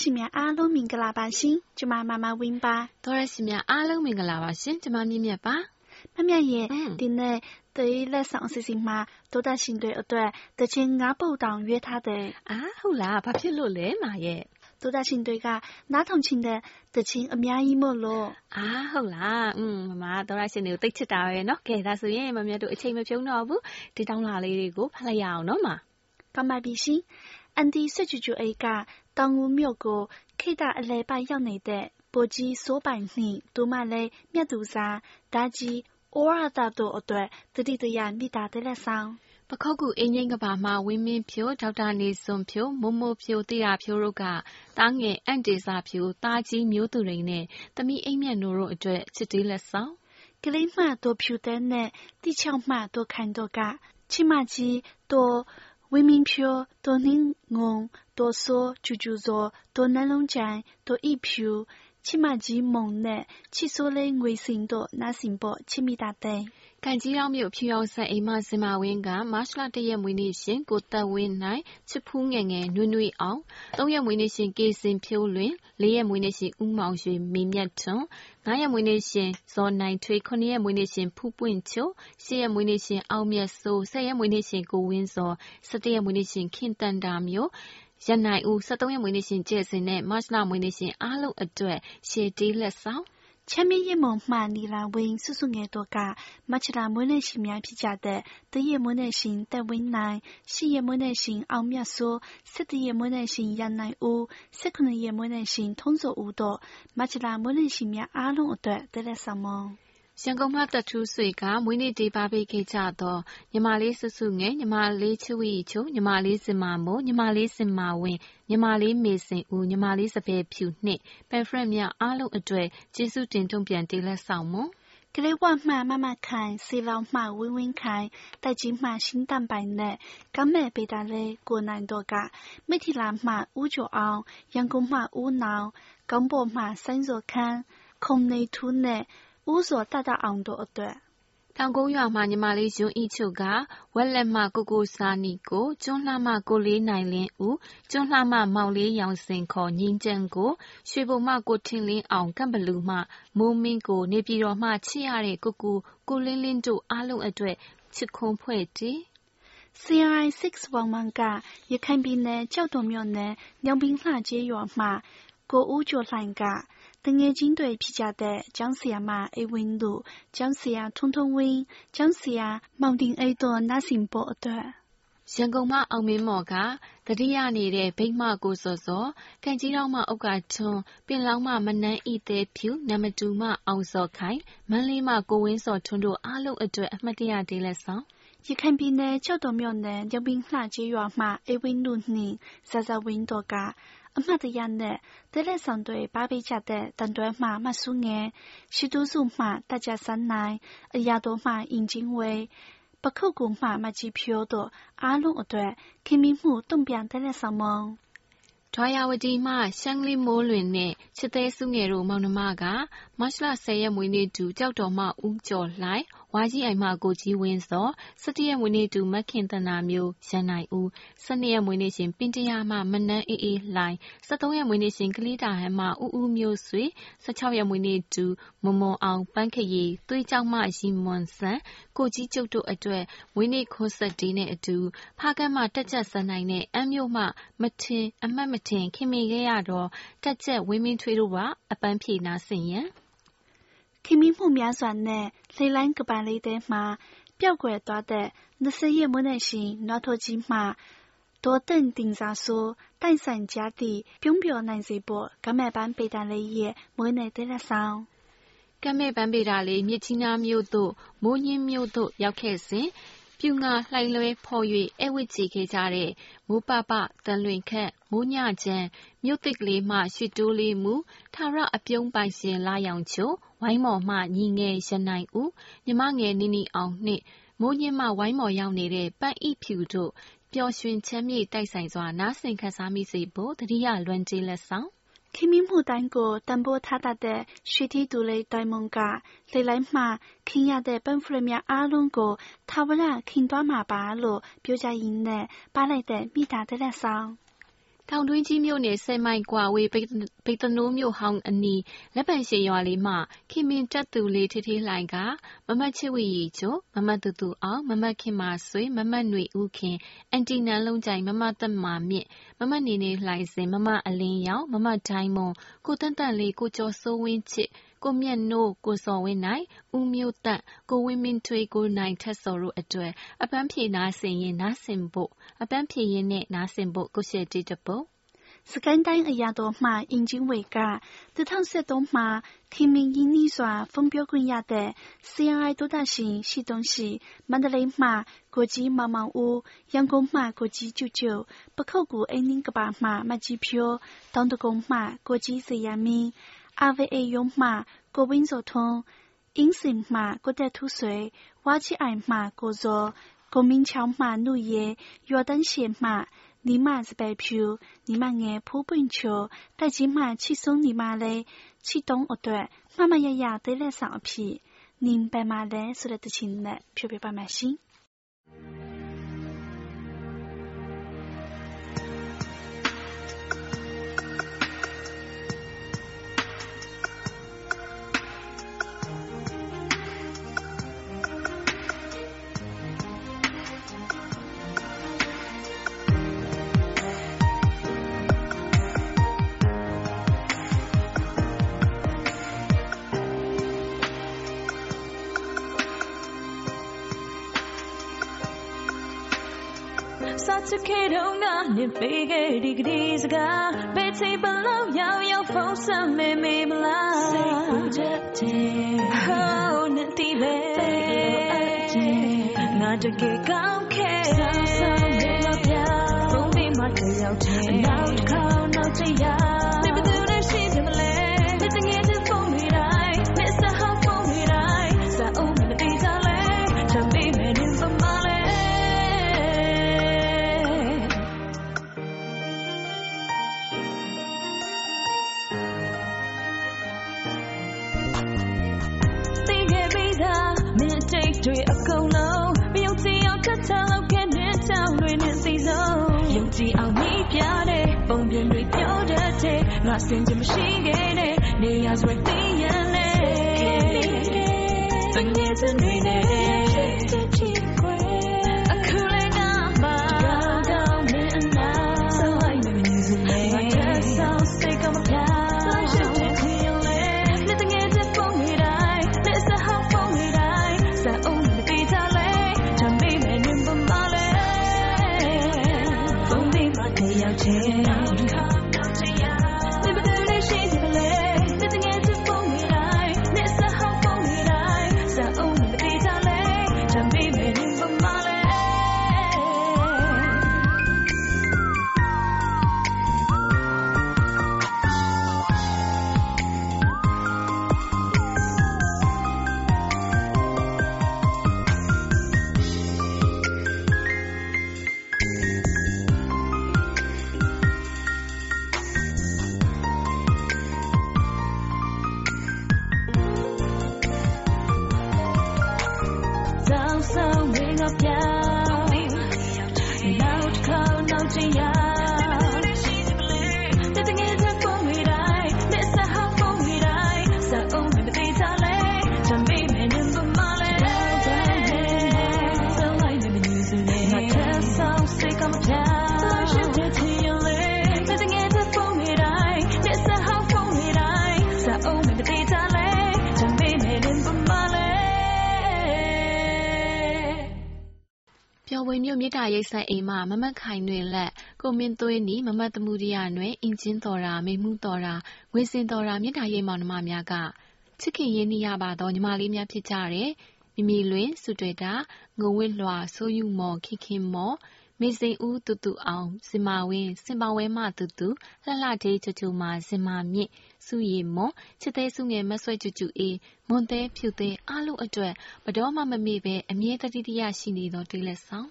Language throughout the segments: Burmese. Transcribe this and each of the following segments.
ရှင်များအားလုံးမင်္ဂလာပါရှင်ကျမမမဝင်းပါဒေါရရှင်များအားလုံးမင်္ဂလာပါရှင်ကျမမြင့်မြတ်ပါမမြတ်ရဲ့ဒီနေ့德一类上事情嘛，都在新队哦对，得请俺部长约他的啊，好啦，把片落来嘛耶，都在新队噶，哪同情的，得请阿苗一莫咯啊，好啦，嗯，妈都在新队得吃到的喏，给他说耶，妈咪都一切没ပြောတော့ဘူး，ဒီတောင်းလာလေးတွေကိုဖတ်လိုက်ရအောင်နော်မကမ္ဘာပြီးရှင် အန်ဒီဆွချူချူအိကတောင်ဦးမြို့ကိုခိတအလဲပိုက်ရောက်နေတဲ့ပိုကြီးစိုးပိုင်နှင့်ဒူမလဲမြတ်သူစားဒါကြီးဩရတာတို့အတွက်တတိတရမိတာတဲ့လက်ဆောင်ပခုတ်ကူအင်းငိမ့်ကဘာမှာဝင်းမင်းဖြိုဒေါက်တာနေစွန်ဖြိုမိုးမိုးဖြိုတိရဖြိုတို့ကတားငယ်အန်တေစာဖြိုတားကြီးမျိုးသူတွေနဲ့တမိအိမ်မြတ်နိုးတို့အတွက်ချစ်တေးလက်ဆောင်ကလေးမှတို့ဖြူတဲ့နဲ့တိချောက်မှတို့ခိုင်တို့ကချီမကြီးတို့ ဝင်းမင်းဖြိုတို့နှင်းငုံတို့ဆိုကျူကျူစောတို့နှလုံးကြိုင်တို့ဣဖြူချစ်မကြီးမုံနဲ့ချစ်စိုးလေးငွေစင်တို့ နာစင်ပေါ်ချစ်မိတာတဲ့ကံကြီးရောက်မြို့ဖြူအောင်ဆက်အိမ်မစင်မဝင်းကမတ်လ၁ရက်မွေးနေ့ရှင်ကိုသက်ဝင်းနိုင်ချစ်ဖူးငယ်ငယ်နွေ့နွေ့အောင်၃ရက်မွေးနေ့ရှင်ကေစင်ဖြိုးလွင်၄ရက်မွေးနေ့ရှင်ဦးမောင်ရွှေမင်းမြတ်ထွန်း၅ရက်မွေးနေ့ရှင်ဇော်နိုင်ထွေး9ရက်မွေးနေ့ရှင်ဖူးပွင့်ချို10ရက်မွေးနေ့ရှင်အောင်မြတ်စိုး10ရက်မွေးနေ့ရှင်ကိုဝင်းစော17ရက်မွေးနေ့ရှင်ခင်တန်တာမျိုးရန်နိုင်ဦး73ရက်မွေးနေ့ရှင်ကျဲစင်နဲ့မတ်လမွေးနေ့ရှင်အားလုံးအတွက်ရှေတီးလက်ဆောင် ချမ်းမြေ့ရမုံမှနီလာဝင်းစုစုငယ်တို့ကမချလာမွေးနေ့ရှင်များဖြစ်ကြတဲ့တရက်မွေးနေ့ရှင်တက်ဝင်းနိုင်ရှိရက်မွေးနေ့ရှင်အောင်မြတ်စိုးစစ်တရက်မွေးနေ့ရှင်ရန်နိုင်ဦးစစ်ခုနှစ်ရက်မွေးနေ့ ရန်ကုန်မှတက်ထူးဆွေကမွေးနေ့ဒေပါပေးခဲ့ကြသောညီမလေးစုစုငယ်ညီမလေးချွေချုံညီမလေးစင်မာမိုးညီမလေးစင်မာဝင်းညီမလေးမေစင်ဦးညီမလေးစပယ်ဖြူနှင့်ပယ်ဖရက်မြအားလုံးအတွေ့ကျေးဇူးတင်တုံ့ပြန်တည်လက်ဆောင်မွန်ကလေးဝမှမမခိုင်စေလောင်မှဝင်းဝင်းခိုင်တိုက်ကြီးမှရှင်းတန်ပိုင်နဲ့ကမဲပေတာလေကိုနိုင်တော့ကမိထီလာမှဦးကျော်အောင်ရန်ကုန်မှဦးနောင်ကောင်းပေါ်မှစိုင်းစောခန်းခုံနေထူးနဲ့ ဦးစောတတအောင်တို့အတွက်တောင်ကုန်းရွာမှညီမလေးယွန်းဤချုပ်ကဝက်လက်မှကိုကိုစာနီကိုကျွန်းလှမှကိုလေးနိုင်လင်းဦးကျွန်းလှမှမောင်လေးရောင်စင်ခေါ်ငင်းကျန်းကိုရွှေဘုံမှကိုထင်းလင်းအောင်ကံဘလူမှမိုးမင်းကိုနေပြည်တော်မှချစ်ရတဲ့ကိုကိုကိုလင်းလင်းတို့အားလုံးအတွက်ချစ်ခွန်ဖွဲ့တည် CRI 611ကရခိုင်ပြည်နယ်ကြောက်တော်မြို့နယ်ညောင်ပင်လှကျေးရွာမှကိုဦးကျော်လှိုင်က တငယ်ချင်းတွေဖြစ်ကြတဲ့ကျောင်းဆရာမအေးဝင်းတို့ကျောင်းဆရာထွန်းထွန်းဝင်းကျောင်းဆရာမောင်တင်အေးတို့နားဆင်ဖို့အတွက်ရန်ကုန်မှအောင်မင်းမော်ကတတိယနေတဲ့ဗိမ္မာကိုစောစောကံကြီးတောင်းမှဥက္ကထွန်းပင်လောင်းမှမနန်းဤသေးဖြူနမတူမှအောင်စောခိုင်မန်းလေးမှကိုဝင်းစောထွန်းတို့အားလုံးအတွက်အမှတ်တရဒေးလက်ဆောင်ရခိုင်ပြည်နယ်ကျောက်တော်မြို့နယ်ရုံပင်းလှကျေးရွာမှအေးဝင်းတို့နှင့်ဇာဇဝင်းတို့က အမှတ်တရနဲ့ သေလက်ဆောင်တွေ ပါပေးကြတဲ့ သံတွဲမှ မစုငယ်၊ရှစ်တူးစုမှ တာဂျာစန်းနိုင်၊အရာတော်မှ ယဉ်ကျဉ်းဝေ၊ပခုက္ကူမှ မကြည်ဖြိုးတို့အားလုံးအတွက် ခင်မင်မှု တုံ့ပြန်သေလက်ဆောင်မုန့်။ဒွါယာဝတီမှ ရှမ်းကလေးမိုးလွင်နဲ့ ချစ်သဲစုငယ်တို့ မောင်နှမက မတ်လ ရက် မွေးနေ့တူ ကျောက်တော်မှ ဦးကျော်လှိုင် ဝါကြီးအိမ်မှကိုကြီးဝင်းစော17ရက်မွေးနေ့တူမခင်တနာမျိုးရန်နိုင်ဦး12ရက်မွေးနေ့ရှင်ပင်တရမှမနန်းအေးအေးလှိုင်13ရက်မွေးနေ့ရှင်ကလေးတာဟန်မှဦးဦးမျိုးဆွေ16ရက်မွေးနေ့တူမမွန်အောင်ပန်းခရီသွေးကြောက်မှရီမွန်ဆန်ကိုကြီးကျုပ်တို့အတွက်မွေးနေ့ခိုးဆက်ဒီနဲ့အတူဖားကန်းမှတက်ချက်စနိုင်တဲ့အမ်းမြို့မှမထင်အမှတ်မထင်ခင်မင်ခဲ့ရတော့တက်ချက်ဝင်းမင်းထွေးတို့ကအပန်းဖြေနာဆင်ရန် ခင်မင်မှုများစွာနဲ့ လေလှိုင်းကမ္ဘာလေးထဲမှာ ပျောက်ကွယ်သွားတဲ့ ၂၀ ရဲ့ မွန်းနက်ရှိန် နွားထိုးကြီးမှ ဒေါ်သင့်တင်စားဆိုးတိုက်ဆိုင်ကြသည့် ပြုံးပျော်နိုင်စေဖို့ ကမ်းမဲ့ပန်းပေတာလေးရဲ့ မွေးနေ့သီလဆောင်ကမ်းမဲ့ပန်းပေတာလေး မြစ်ကြီးနားမြို့သို့ မိုးညှင်းမြို့သို့ ရောက်ခဲ့စဉ် ပြူငါလှိုင်လွဲဖော်၍အဲဝစ်ချီခဲ့ကြတဲ့မိုးပပတန်လွင်ခန့်မိုးညချမ်းမြို့တစ်ကလေးမှရွှေတိုးလေးမူထာရအပြုံးပိုင်ရှင်လာရောင်ချိုဝိုင်းမော်မှညီငယ်ရနိုင်ဦးမြမငယ်နီနီအောင်နှင့်မိုးညင်းမှဝိုင်းမော်ရောက်နေတဲ့ပန့်ဤဖြူတို့ပျော်ရွှင်ချမ်းမြေ့တိုက်ဆိုင်စွာနားဆင်ခန်းစားမိစေဖို့တတိယလွန်ကျေးလက်ဆောင် ခင်မင်းမှုတိုင်းကိုတန်ဖိုးထားတတ်တဲ့ရွှေထီးသူလေးတိုင်မုံကလေလိုက်မှခင်ရတဲ့ပန်းဖရများအားလုံးကိုထာဝရခင်သွားမှာပါလို့ပြောကြရင်းနဲ့ပါလိုက်တဲ့မိသားတဲ့လက်ဆောင် တောင်တွင်းကြီးမြို့နယ် ၁၀ မိုင်ကွာဝေးပိဿနိုးမြို့ဟောင်းအနီး လက်ပံရှည်ရွာလေးမှာခင်မင်တပ်သူလေး ဌေးဌေးလှိုင်က မမချစ်ဝေရီချို၊မမသူသူအောင်၊မမခင်မာဆွေ၊မမနွေဦးခင်၊အန်တီနန်းလုံးကြိုင်၊မမသက်မာမြင့်၊မမနေနေလှိုင်စင်၊မမအလင်းရောင်၊မမဒိုင်းမွန်၊ကိုသန့်သန့်လေး၊ကိုကျော်စိုးဝင်းချစ်၊ ကိုမြတ်နိုး၊ကိုဇော်ဝင်းနိုင်၊ဦးမျိုးသန့်၊ကိုဝင်းမင်းထွေး၊ကိုနိုင်ထက်ဇော်တို့အတွက် အပန်းဖြေနားဆင်ရင်း နားဆင်ဖို့၊အပန်းဖြေရင်းနဲ့ နားဆင်ဖို့ ကိုရှယ်တီးတစ်ပုဒ်။စစ်ကိုင်းတိုင်းအရာတော်မှာ ယဉ်ကျေးဝတ်က ၂၀၁၃ မှာ ခင်မင်ရင်းနှီးစွာ ဖုံးပြောခွင့်ရတဲ့ CRI သောတရှင် ရှိ东ရှိ၊မန္တလေးမှာ ကိုကြီးမောင်မောင်ဦး၊ရန်ကုန်မှာ ကိုကြီးကျုကျု၊ပခုက္ကူ အင်းလင်းကဘာမှာ မကြီးဖြိုး၊တောင်ဒဂုံမှာ ကိုကြီးဇေယျာမင်း RVA ရုံးမှကိုဝင်းစောထွန်းအင်းစင်မှကိုတက်ထူးဆွေဝါချီအိုင်မှကိုဇော်ကိုမင်းချောင်းမှနုရဲယော်တန်းရှေမှ尼玛是白票，尼玛眼普本球，但起码起松尼玛嘞，起东哦对，妈妈爷爷得来上皮，您白马嘞说的得清嘞，票票白马心。 စ်ခဲ့တော့ကနေပေးခဲ့ဒီကလေးစကားဘယ်ချိန်ဘလို့ရောက်ရောက်ဖုန်းဆက်မေမေမလားစိတ်ပူချက်တဲ့ဟိုးနေတီးပဲ ငါတကယ်ကောင်းခဲ့ဆောင်းဆောင်းလေးတော့ပြဘုံဒီမှာတယောက်တည်းနောက်တစ်ခါနောက်ချင်ရနေဘယ်သူ ကြည်အောင်မိပြတဲ့ပုံပြင်တွေပြောတတ်တဲ့ငါစင်ချင်မရှိခဲ့တဲ့နေရာစွဲသိရလဲတငယ်ချင်းတွေနဲ့ စက်အိမ်မှမမတ်ခိုင်နွယ်လတ်၊ကိုမင်းသွေးနီ၊မမတ်သမုဒိယနွယ်၊အင်ကြင်းသော်တာ၊မိန်မှုသော်တာ၊ငွေစင်သော်တာမေတ္တာရိပ်မောင်နှမများကချစ်ခင်ရင်းနှီးရပါသောညီမလေးများဖြစ်ကြတဲ့မီမီလွင်၊ဆုတွယ်တာ၊ငုံဝတ်လွှာ၊စိုးယုမော်၊ခင်ခင်မော်၊မေစိန်ဦးသူသူအောင်၊ဇင်မာဝင်း၊စင်ပါဝဲမသူသူ၊လှလှဌေးချိုချိုမာ၊ဇင်မာမြင့်၊စုရည်မွန်၊ချစ်သဲစုငယ်မဆွဲကြူကြူအေး၊မွန်သဲဖြူသဲအားလုံးအတွက်ဘယ်တော့မှမမေ့ဘဲအမြဲသတိတရရှိနေသောတေးလက်ဆောင်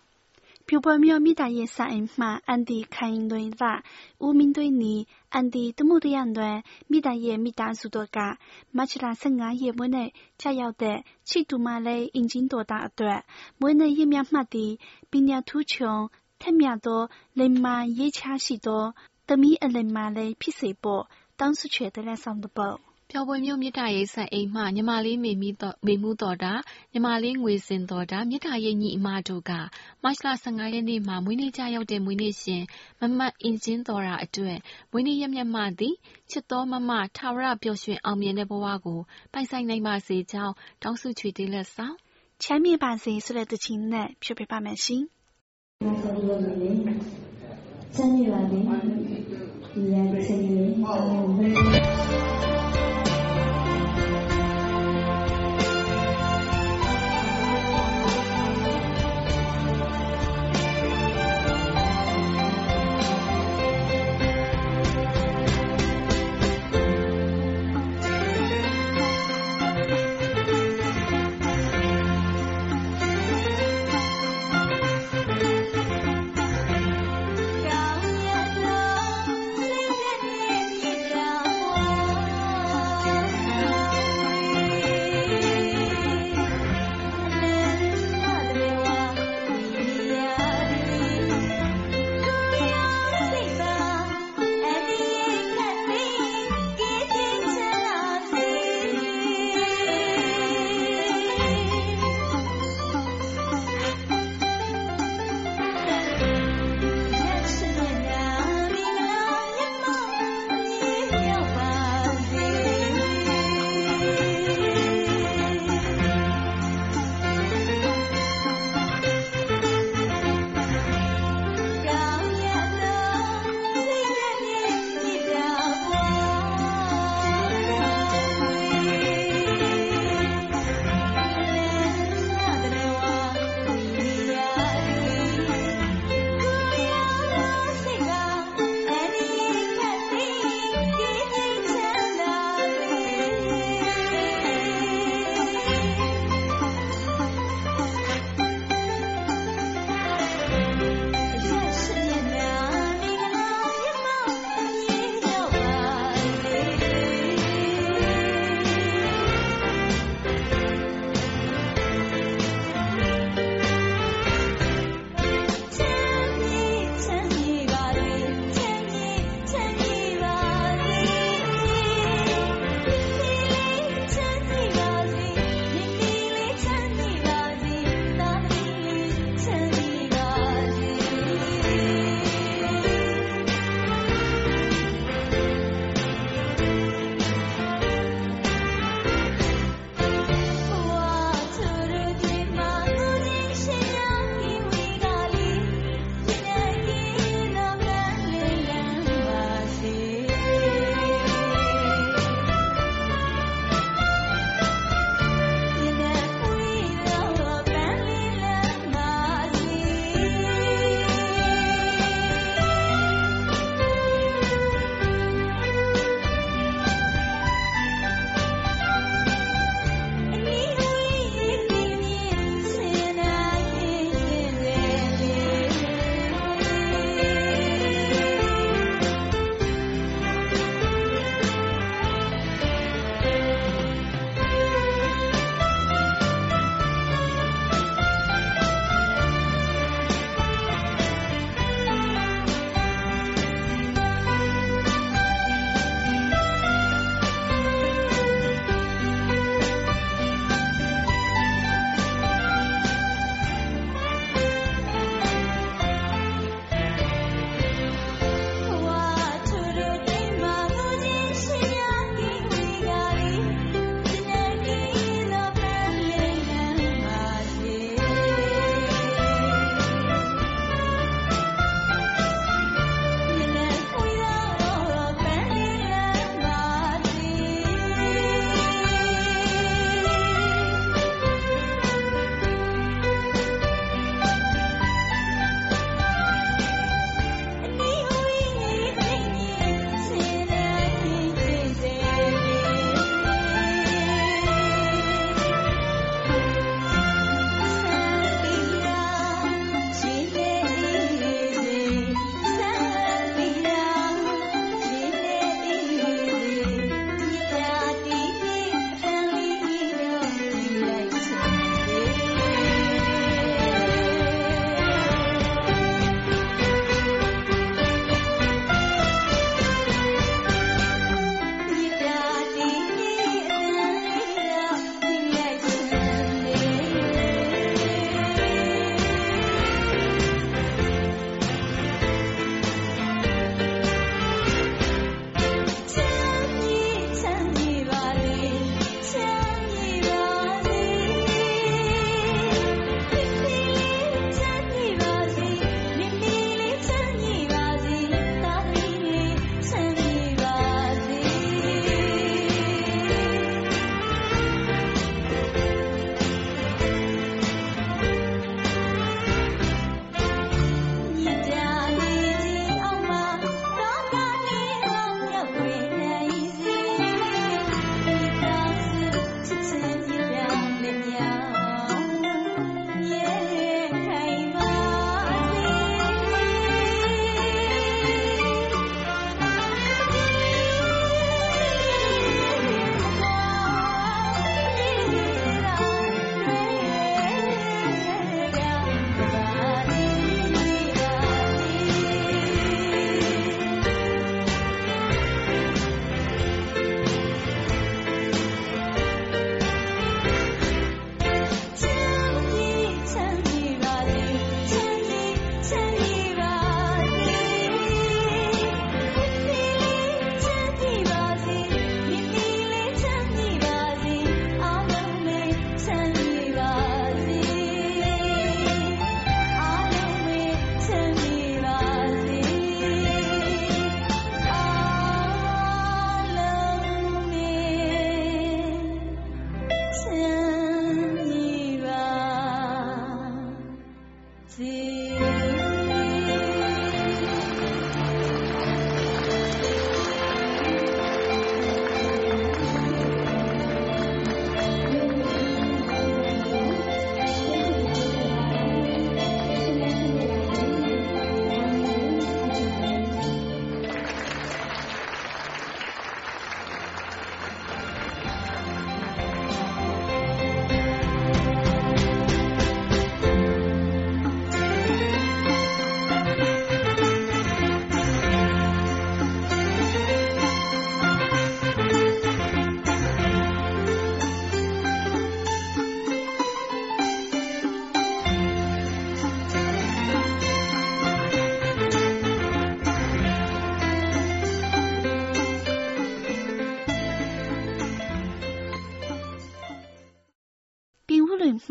表白喵咪大爷三人嘛，俺的看一顿啦，我面对你，俺的多么的样段，咪大爷咪大数多嘎，马起来生俺也没呢，家要得，去度嘛嘞，引进多大段，没呢也面嘛的，比娘土穷，太面多，人嘛也差许多，得米二人嘛嘞，屁谁不，当时觉得来上的不。 ပုဒ်ပျော်ပွဲမြို့မေတ္တာရိပ်စံအိမ်မှညီမလေးမေမှုသော်တာ၊ညီမလေးငွေစင်သော်တာ၊မေတ္တာရိပ်ညီအမတို့ကမတ်လ၁၅ရက်နေ့မှာမွေးနေ့ကျရောက်တဲ့မွေးနေ့ရှင်မမအင်ကြင်းသော်တာအတွက်မွေးနေ့ရက်မြတ်မသည်ချစ်သောမမထာဝရပျော်ရွှင်အောင်မြင်တဲ့ဘဝကိုပိုင်ဆိုင်နိုင်ပါစေကြောင်းတောင်းဆုချွေတေးလက်ဆောင်ချမ်းမြေ့ပါစေဆိုတဲ့တခြင်းနဲ့ဖြည့်ပြပါမယ်ရှင်။နာဆိုရမယ်။ချမ်းမြေ့ပါစေ။ဒီရတဲ့ခြင်းလေးအောင်လို့မှမှတ်တ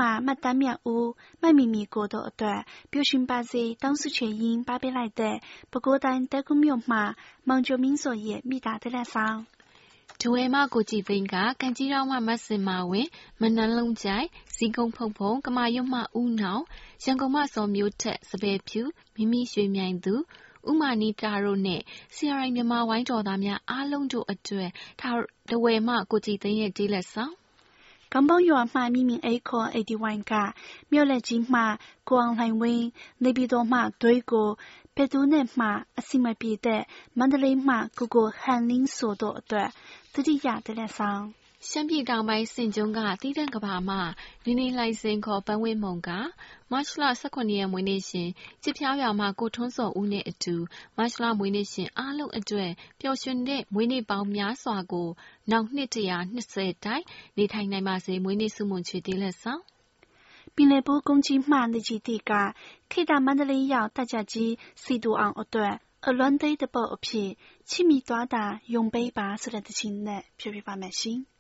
မ်းမြောက်ဦးမမီမီကိုတို့အတွက်ပျော်ရွှင်ပါစေတောင်းဆုချေရင်းပေးလိုက်တဲ့ပဲခူးတိုင်းသဲကုမြို့မှမောင်ကျော်မင်းစောရဲ့မိသားစုလက်ဆောင်ဒွေမကိုကြည်သိန်းကကန်ကြီးတောင်မှမဆင်မာဝင်မနန်းလုံးကြိုင်ဇီကုံဖုံဖုံကမာရွတ်မှဦးနောင်ရန်ကုန်မှစော်မျိုးထက်စပယ်ဖြူမိမိရွှေမြိုင်သူဥမာနီတာတို့နဲ့ CRI မြန်မာဝိုင်းတော်သားများအားလုံးတို့အတွက်ထားတဝယ်မှကိုကြည်သိန်းရဲ့တေးလက်ဆောင် 港宝ရွာမှ မိမိအိတ်ခေါ် 81 က မြို့လက်ကြီးမှ ကိုအောင်လှိုင်ဝင်း နေပြည်တော်မှ ဒွိကို ဘယ်သူနဲ့မှအစီမပြေတဲ့ မန္တလေးမှ ကိုကိုဟန်လင်းဆိုတို့အတွက် သတိရတဲ့လက်ဆောင် ရှမ်းပြည်တောင်ပိုင်း ဆင်ကျွန်းက သီးသန့်ကဘာမှနေနေလှိုင်စင် ခေါ် ပန်းဝင်းမုံကမတ်လ18ရက် မွေးနေ့ရှင်ချစ်ဖျားရွာမှာကိုထွန်းစောဦးနဲ့အတူ မတ်လ မွေးနေ့ရှင်အားလုံးအတွက် ပျော်ရွှင်တဲ့ မွေးနေ့ပေါင်းများစွာကို နောက်နှစ်120တိုင် နေထိုင်နိုင်ပါစေ မွေးနေ့ဆုမွန်ချွေတေးလက်ဆောင် ပင်လယ်ဘူး公鸡မှနေကြီးတီကခေတ္တမန္တလေးရောက်တက်ကြကြီးစီတူအောင်အတွက် အလွန်သေးတဲ့ပုတ်အဖြစ် ချစ်မိသွားတာ ယုံပေးပါဆိုတဲ့တခြင်းနဲ့ပြောပြပါမယ်ရှင်။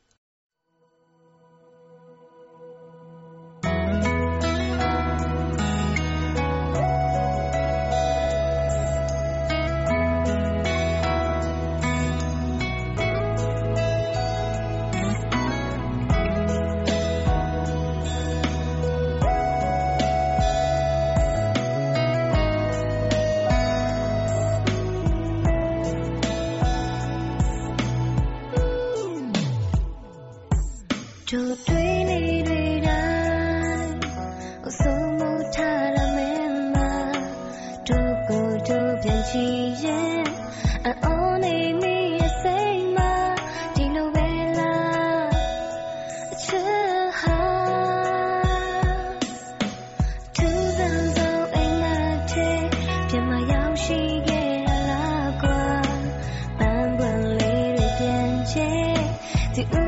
to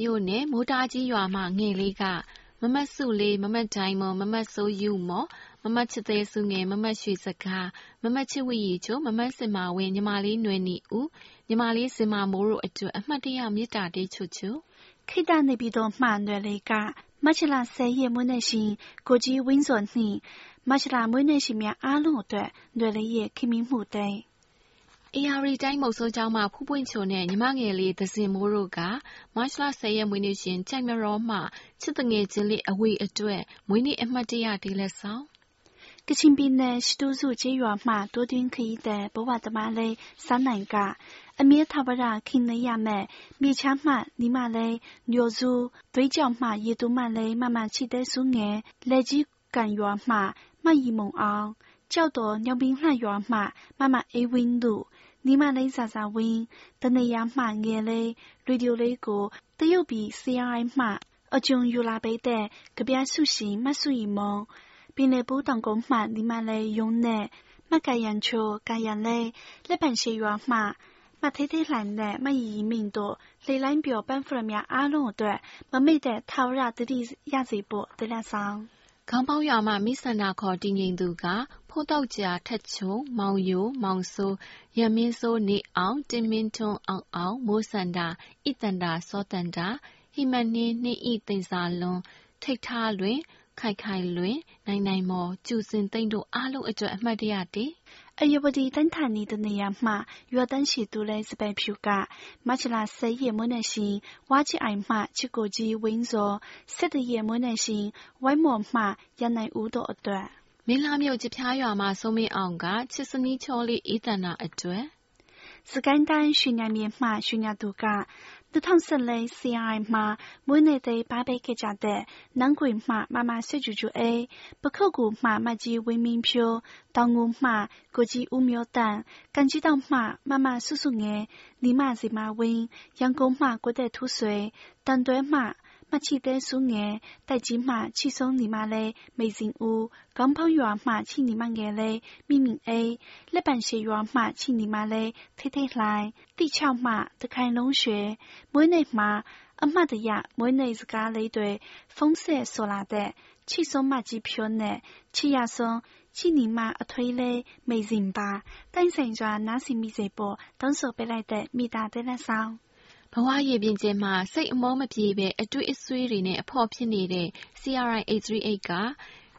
မြို့နယ် မိုးတားကြီးရွာမှငယ်လေးက မမတ်စုလေး မမတ်တိုင်းမော်မမတ်ဆိုးယူမော် မမတ်ချစ်သေးစုငယ် မမတ်ရွှေစကား မမတ်ချစ်ဝီရီချို မမတ်စင်မာဝင်း ညီမလေးနွယ်နီဦး ညီမလေးစင်မာမိုးတို့အတွက် အမှတ်တရ မေတ္တာတေးချွချွခေတ္တနေပြည်တော်မှနွယ်လေးက မတ်ချလ10ရက်မွေးနေ့ရှင် ကိုကြီးဝင်းစော်နှင့် မတ်ချလမွေးနေ့ရှင်များအားလုံးအတွက် နွယ်လေးရဲ့ ခင်မင်းမှုတဲ့ အေယာရီတိုင်း မုတ်ဆိုးကျောင်းမှ ဖူးပွင့်ချိုနဲ့ ညီမငယ်လေး သဇင်မိုးတို့က မတ်လ10ရက် မွေးနေ့ရှင်ကြိုက်မရောမှ ချစ်တငယ်ချင်းလေး အဝေအတွက် မွေးနေ့အမှတ်တရ ဒေးလက်ဆောင် ကချင်ပြည်နယ် ရှိတိုးစုကျေးရွာမှတိုးတွင်းခရီးသည် ဘဝသမားလေးစန်းနိုင်က အမြဲထာဝရခင်နေရမဲ့မြေချမ်းမှ နီမလေးညိုစုသွေးကြောင်မှရေတူမလေး မမချီတဲ့စုငယ် လက်ကြီးကန်ရွာမှမတ်ရီမုံအောင်ကြောက်တော် ညောင်ပင်လှရွာမှ မမအေးဝင်းတို့ နီမလေးစာစာဝင်းတနေရမှငယ်လေးရေဒီယိုလေးကိုတရုတ်ပြည် CRI မှအကျုံယူလာပေးတဲ့ကြပြဆုရှင်မဆုရီမုံပင်လယ်ဘူးတောင်ကုန်းမှဒီမလေးယုံနဲ့မကရန်ချိုကရန်လေးလက်ပံရှိရွာမှမသေးသေးလှိုင်နဲ့မရီရီမင်းတို့လေလိုင်းပြောပန်းဖရများအားလုံးအတွက်မမိတ်တဲ့ထာဝရတတိရစီဖို့တလက်ဆောင် ခေါင်းပေါက်ရွာမှ မိဆန္ဒခေါ် တည်ငြိမ်သူက ဖိုးသောက်ဂျာ ထက်ချို မောင်ယို မောင်စိုး ရန်မင်းစိုး နေအောင် တင်မင်းထွန်း အောင်အောင် မိုးစန္ဒာ ဣသန္တာ စောသန္တာ ဟိမနှင်း နှင်း၏သိမ်ဆာလွန် ထိပ်ထားလွင် ခိုင်ခိုင်လွင် နိုင်နိုင်မော် ကြူဇင်သိမ့်တို့ အားလုံးအတွက် အမှတ်တရ ၁ 而约不地等他你的那样嘛，约等是都来是白票价，马起拉谁也没耐心，挖起挨骂去国际温柔，谁的也没耐心，外莫骂也难无多段。မင်းလာမြို့ကြပြားရွာမှာစုံမင်းအောင်ကချစ်စနီးချောလေးဤတနာအတွက်စကန်တန်ရှင်ရမြေမှရှင်ရသူက 2014 CRI မှာမွေးနေ့သိပါပေးခဲ့ကြတဲ့နန်းခွေမှမမဆွေကျူကျူအေးပခုတ်ကူမှမကြီးဝင်းမင်းဖြိုးတောင်ငူမှကိုကြီးဦးမျိုးတန်ကန်ကြီးတောင်မှမမဆုဆုငယ်နီမစီမဝင်းရန်ကုန်မှကိုတဲ့ထူးဆွေတန်တွဲမှ မချီတဲ့စုငယ်တိုက်ကြီးမှချီဆုံးနီမလေးမေစင်ဦးကောင်းဖောင်းရွာမှချီနီမငယ်လေးမိမိအေးလက်ပံရှည်ရွာမှချီနီမလေးထိထိလှိုင်တိချောက်မှတခိုင်လုံးရွှေမွေးနေ့မှာအမှတ်တရမွေးနေ့စကားလေးတွေဖုံးဆက်ဆိုလာတဲ့ချီဆုံးမကြီးဖြိုးနဲ့ချီရဆုံးချီနီမအထွေးလေးမေစင်ပါတိုင်းဆိုင်စွာနားစီမိစေဖို့တောင်းဆိုပေးလိုက်တဲ့မိသားတဲ့လက်ဆောင် ဘဝရည်ပြင်ကျဲမှာစိတ်အမောမပြေပဲအတွေ့အဆွေးတွေနဲ့အဖော်ဖြစ်နေတဲ့ CRI 838က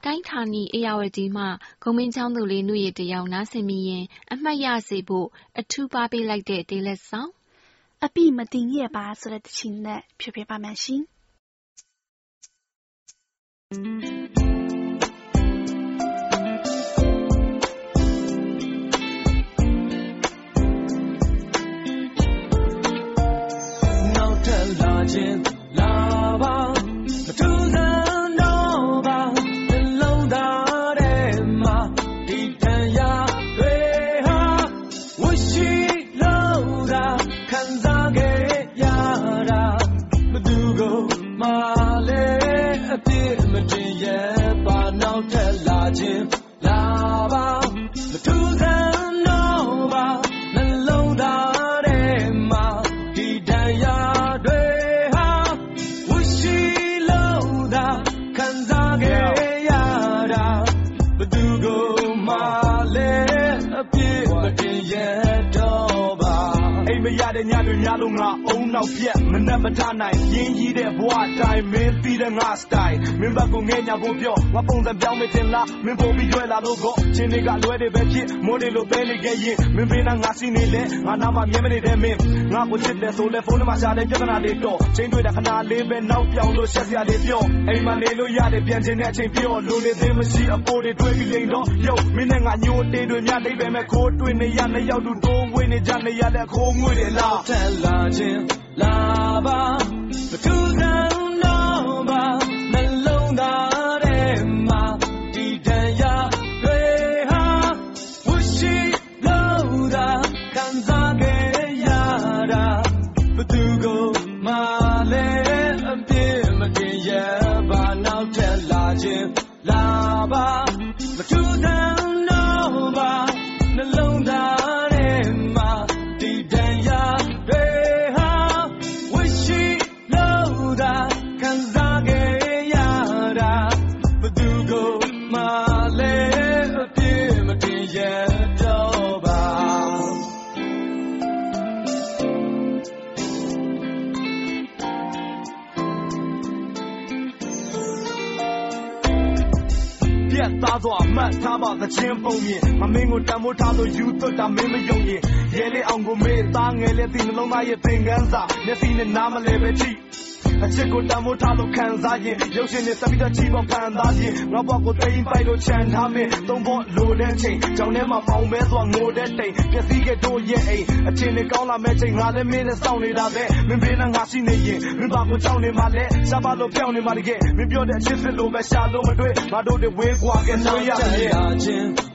တိုင်းဌာနီအေယာဝတီမှဂုံမင်းချောင်းသူလေးနှုတ်ရတယောက်နားဆင်မိရင် အမှတ်ရစေဖို့အထူးပါပေးလိုက်တဲ့ဒေးလက်ဆောင်အပိမတင်ရဲ့ပါဆိုတဲ့တချင်နဲ့ဖြည့်ပြပါမယ်ရှင် နောက်ပြက်မနှက်မထနိုင်ရင်းကြီးတဲ့ဘဝတိုင်းမင်းပြီးတဲ့ငါစတိုင်မင်းဘက်ကငဲညာဖို့ပြောငါပုံစံပြောင်းမတင်လားမင်းပုံပြီးရွယ်လာလို့ကောချင်းတွေကလွဲတယ်ပဲဖြစ်မိုးတွေလိုပဲနေခဲ့ရင်မင်းဘေးနာငါစီနေလေငါနာမှာမြဲမနေတဲ့မင်းငါကိုချစ်တယ်ဆိုလဲဖုန်းထဲမှာရှာတဲ့ပြဿနာတွေတော့ချင်းတွေ့တဲ့ခဏလေးပဲနောက်ပြောင်းလို့ရှက်စရာတွေပြောအိမ်မှာနေလို့ရတယ်ပြန်ချင်တဲ့အချိန်ပြောလိုနေသေးမရှိအပေါ်တွေတွေ့ပြီးလိန်တော့ယုတ်မင်းနဲ့ငါညိုတေးတွေများလိမ့်ပဲမဲ့ခိုးတွေ့နေရနှစ်ယောက်တူတိုးဝေးနေကြနေရတဲ့ခိုးငွေတွေလားထက်လာခြင်း လာပါဘ သချင်းပုံမြင်မမင်းကိုတန်မိုးထားလို့ယူသွတ်တာမင်းမယုံရင်ရဲလေးအောင်ကိုမေးသားငယ်လေးဒီနှလုံးသားရဲ့သင်ခန်းစာမျက်စိနဲ့နားမလဲပဲကြည့်အချစ်ကိုတမိုးထားလို့ခံစားရင်ရုပ်ရှင်နဲ့စပြီးတော့ချီပေါ်ခံသားရင်ငါဘွားကိုတိမ်ပိုက်လို့ခြံထားမင်းသုံးဖို့လိုတဲ့ချိန်ကြောင်ထဲမှာပေါင်မဲစွာငိုတဲ့တိမ်ပျက်စီးခဲ့တို့ရဲ့အိမ်အချင်းနဲ့ကောင်းလာမဲ့ချိန်ငါလည်းမင်းနဲ့စောင့်နေတာပဲမင်းဘေးနဲ့ငါရှိနေရင်မင်းဘာကိုကြောက်နေမှလဲရှားပါလို့ပြောင်းနေမှတကယ်မင်းပြောတဲ့အချစ်စစ်လို့ပဲရှာလို့မတွေ့ငါတို့တွေဝေးကွာခဲ့လို့ရရဲ့